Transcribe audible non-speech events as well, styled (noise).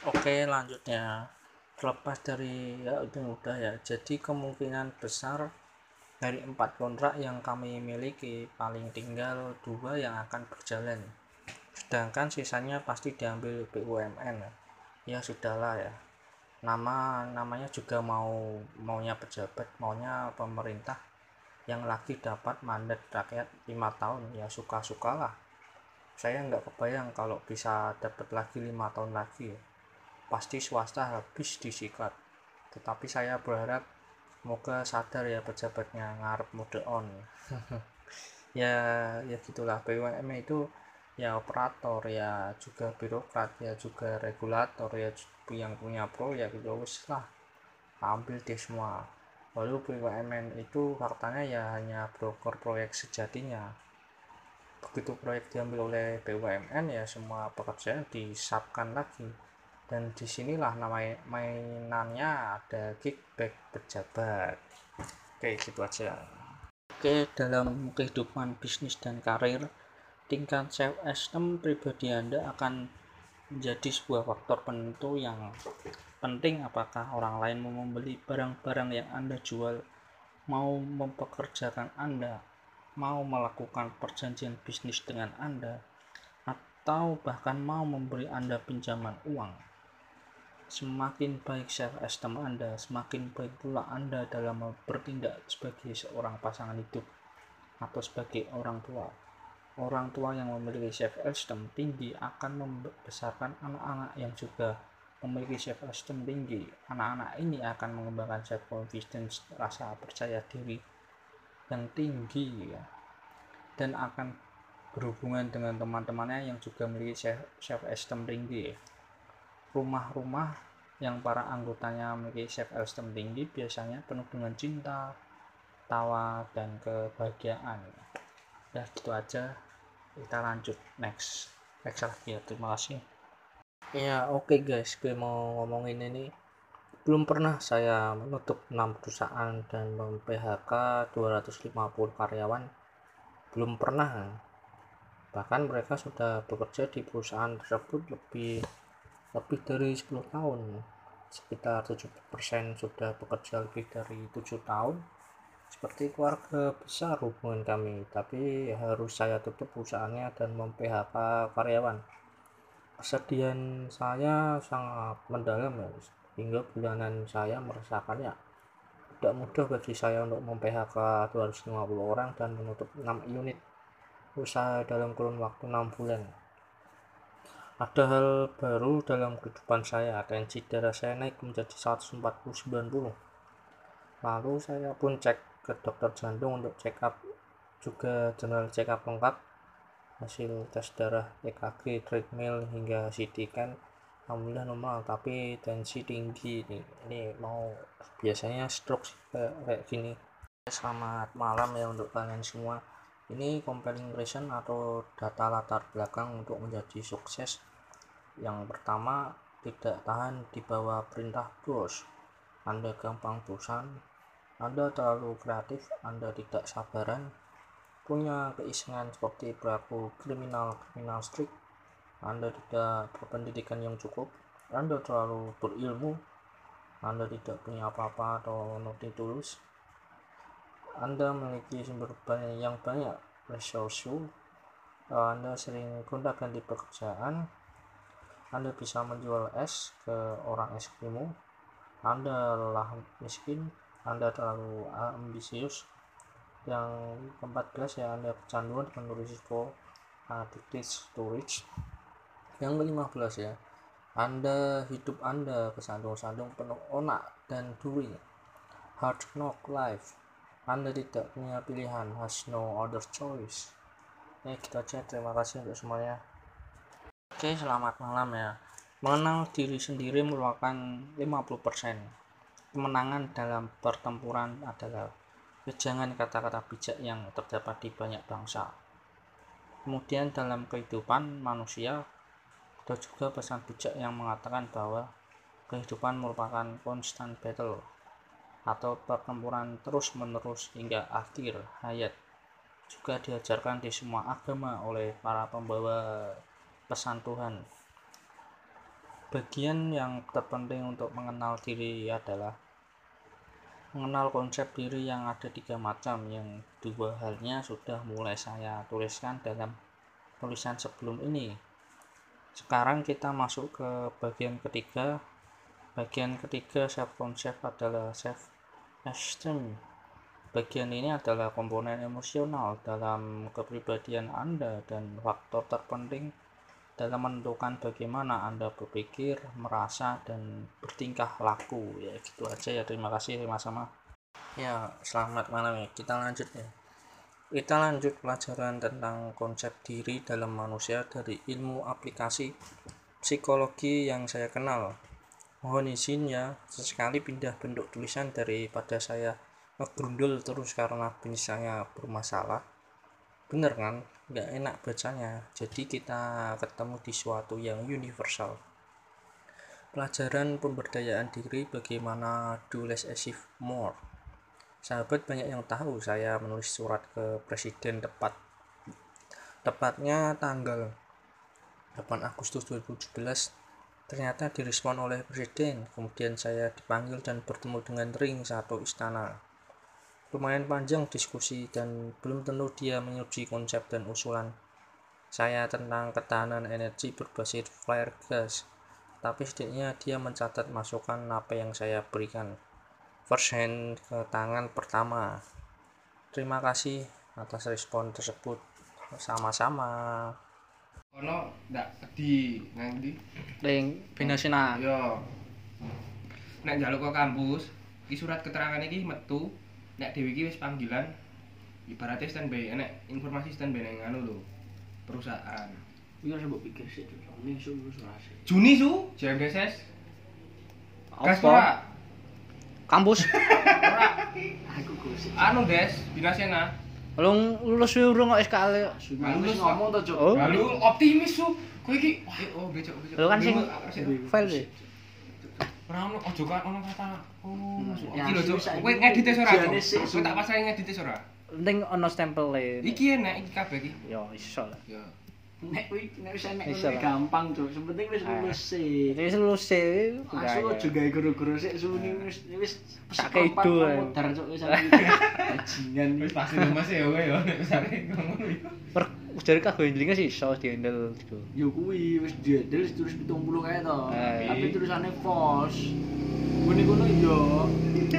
Oke, lanjutnya terlepas dari ya itu mudah ya. Jadi kemungkinan besar dari empat kontrak yang kami miliki paling tinggal dua yang akan berjalan. Sedangkan sisanya pasti diambil BUMN. Ya sudahlah ya. Nama namanya juga mau maunya pejabat, maunya pemerintah yang lagi dapat mandat rakyat lima tahun ya suka-sukalah. Saya nggak kebayang kalau bisa dapat lagi lima tahun lagi. Ya pasti swasta habis disikat. Tetapi saya berharap semoga sadar ya pejabatnya ngarep mode on. (laughs) Ya ya gitulah. BUMN itu ya operator ya juga birokrat ya juga regulator ya yang punya proyek gitu wis lah. Ambil deh semua. Lalu BUMN itu faktanya ya hanya broker proyek sejatinya. Begitu proyek diambil oleh BUMN ya semua pekerjaan disapkan lagi dan di sinilah nama mainannya ada kickback pejabat. Oke gitu aja. Oke dalam kehidupan bisnis dan karir tingkat self esteem pribadi anda akan menjadi sebuah faktor penentu yang penting apakah orang lain mau membeli barang-barang yang anda jual mau mempekerjakan anda mau melakukan perjanjian bisnis dengan anda atau bahkan mau memberi anda pinjaman uang Semakin baik self esteem Anda, semakin baik pula Anda dalam bertindak sebagai seorang pasangan hidup atau sebagai orang tua. Orang tua yang memiliki self esteem tinggi akan membesarkan anak-anak yang juga memiliki self esteem tinggi. Anak-anak ini akan mengembangkan self confidence, rasa percaya diri yang tinggi ya. Dan akan berhubungan dengan teman-temannya yang juga memiliki self esteem tinggi rumah-rumah yang para anggotanya memiliki self esteem tinggi biasanya penuh dengan cinta, tawa, dan kebahagiaan. Ya gitu aja. Kita lanjut next. Next lagi ya. Terima kasih. Ya oke okay guys, gue mau ngomongin ini. Belum pernah saya menutup 6 perusahaan dan mem-PHK 250 karyawan. Belum pernah. Bahkan mereka sudah bekerja di perusahaan tersebut lebih lebih dari 10 tahun. Sekitar 70% sudah bekerja lebih dari 7 tahun. Seperti keluarga besar hubungan kami tapi harus saya tutup perusahaannya dan mem-PHK karyawan. Kesedihan saya sangat mendalam ya hingga bulanan saya merasakannya tidak mudah bagi saya untuk mem-PHK 250 orang dan menutup 6 unit usaha dalam kurun waktu 6 bulan ada hal baru dalam kehidupan saya, tensi darah saya naik menjadi 140-90. Lalu saya pun cek ke dokter jantung untuk check up, juga general check up lengkap, hasil tes darah EKG, treadmill hingga CT scan. Alhamdulillah normal tapi tensi tinggi nih ini mau biasanya stroke kayak, kayak gini. Selamat malam ya untuk kalian semua. Ini compelling reason atau data latar belakang untuk menjadi sukses yang pertama, tidak tahan di bawah perintah bos. Anda gampang bosan, Anda terlalu kreatif, Anda tidak sabaran, punya keisengan seperti pelaku kriminal-kriminal strik, Anda tidak berpendidikan yang cukup, Anda terlalu berilmu, Anda tidak punya apa-apa atau noti tulus, Anda memiliki sumber yang banyak resource, Anda sering gonta-ganti pekerjaan, anda bisa menjual es ke orang Eskimo. Anda lelah miskin. Anda terlalu ambisius. Yang keempat belas ya Anda kecanduan dengan risiko addicted storage. Yang kelima belas ya Anda hidup Anda kesandung-sandung penuh onak dan duri. Hard knock life. Anda tidak punya pilihan, has no other choice. Ya, kita gitu aja. Terima kasih untuk semuanya. Oke, selamat malam ya. Mengenal diri sendiri merupakan 50%. Kemenangan dalam pertempuran adalah kejangan kata-kata bijak yang terdapat di banyak bangsa. Kemudian dalam kehidupan manusia ada juga pesan bijak yang mengatakan bahwa kehidupan merupakan constant battle atau pertempuran terus-menerus hingga akhir hayat. Juga diajarkan di semua agama oleh para pembawa pesan Tuhan. bagian yang terpenting untuk mengenal diri adalah mengenal konsep diri yang ada tiga macam yang dua halnya sudah mulai saya tuliskan dalam tulisan sebelum ini. Sekarang kita masuk ke bagian ketiga. Bagian ketiga self concept adalah self esteem bagian ini adalah komponen emosional dalam kepribadian Anda dan faktor terpenting dalam menentukan bagaimana Anda berpikir, merasa, dan bertingkah laku. Ya, gitu aja ya. Terima kasih sama-sama. Ya, selamat malam ya. Kita lanjut ya. Kita lanjut pelajaran tentang konsep diri dalam manusia dari ilmu aplikasi psikologi yang saya kenal. Mohon izin ya, sesekali pindah bentuk tulisan daripada saya ngegrundul terus karena saya bermasalah. Bener kan? nggak enak bacanya. Jadi kita ketemu di suatu yang universal. Pelajaran pemberdayaan diri bagaimana do less achieve more. Sahabat banyak yang tahu saya menulis surat ke presiden tepat. Tepatnya tanggal 8 Agustus 2017 ternyata direspon oleh presiden. Kemudian saya dipanggil dan bertemu dengan ring satu istana lumayan panjang diskusi dan belum tentu dia menyetujui konsep dan usulan. Saya tentang ketahanan energi berbasis flare gas tapi setidaknya dia mencatat masukan apa yang saya berikan. First hand ke tangan pertama. Terima kasih atas respon tersebut. Sama-sama. Ono ndak di nang ndi? Ring binasina yo nek njaluk ke kampus iki surat keterangan iki metu nek dhewe iki wis panggilan ibaratnya standby enek informasi standby nang anu lho perusahaan Iya, mau pikir sih, ini su. Juni su JMDSS ora kampus ora Aku gosip. anu des binasena Belum lulus urung kok SKL. Wis ngomong to, Cuk. Oh. lalu optimis su kowe iki oh becok becok Lho kan sing file sih. Ora ono ojo kan ono kata oh masuk Ya, iki lho Cuk. wis saiki kowe ngedit ora Cuk? jane sik, kowe tak pasang ngedit ora Penting ono stempel iki enek iki kabeh iki Yo iso lah. ya Nek kuwi nek wis enek ngono gampang, Cuk. Sepenting wis Ah. lulus sih. Jadi lulus sih. Asu gawe guru-guru sik suni wis wis Tak psikopat kedo, ae. modar Cuk wis (laughs) bajingan wis pasti mas ya kowe ya nek ngomong iki Per kagak handlinge sih iso dihandle gitu. Yo kuwi wis wis tulis 70 kae to. Ah, Tapi iya. tulisannya false. Kuwi kono yo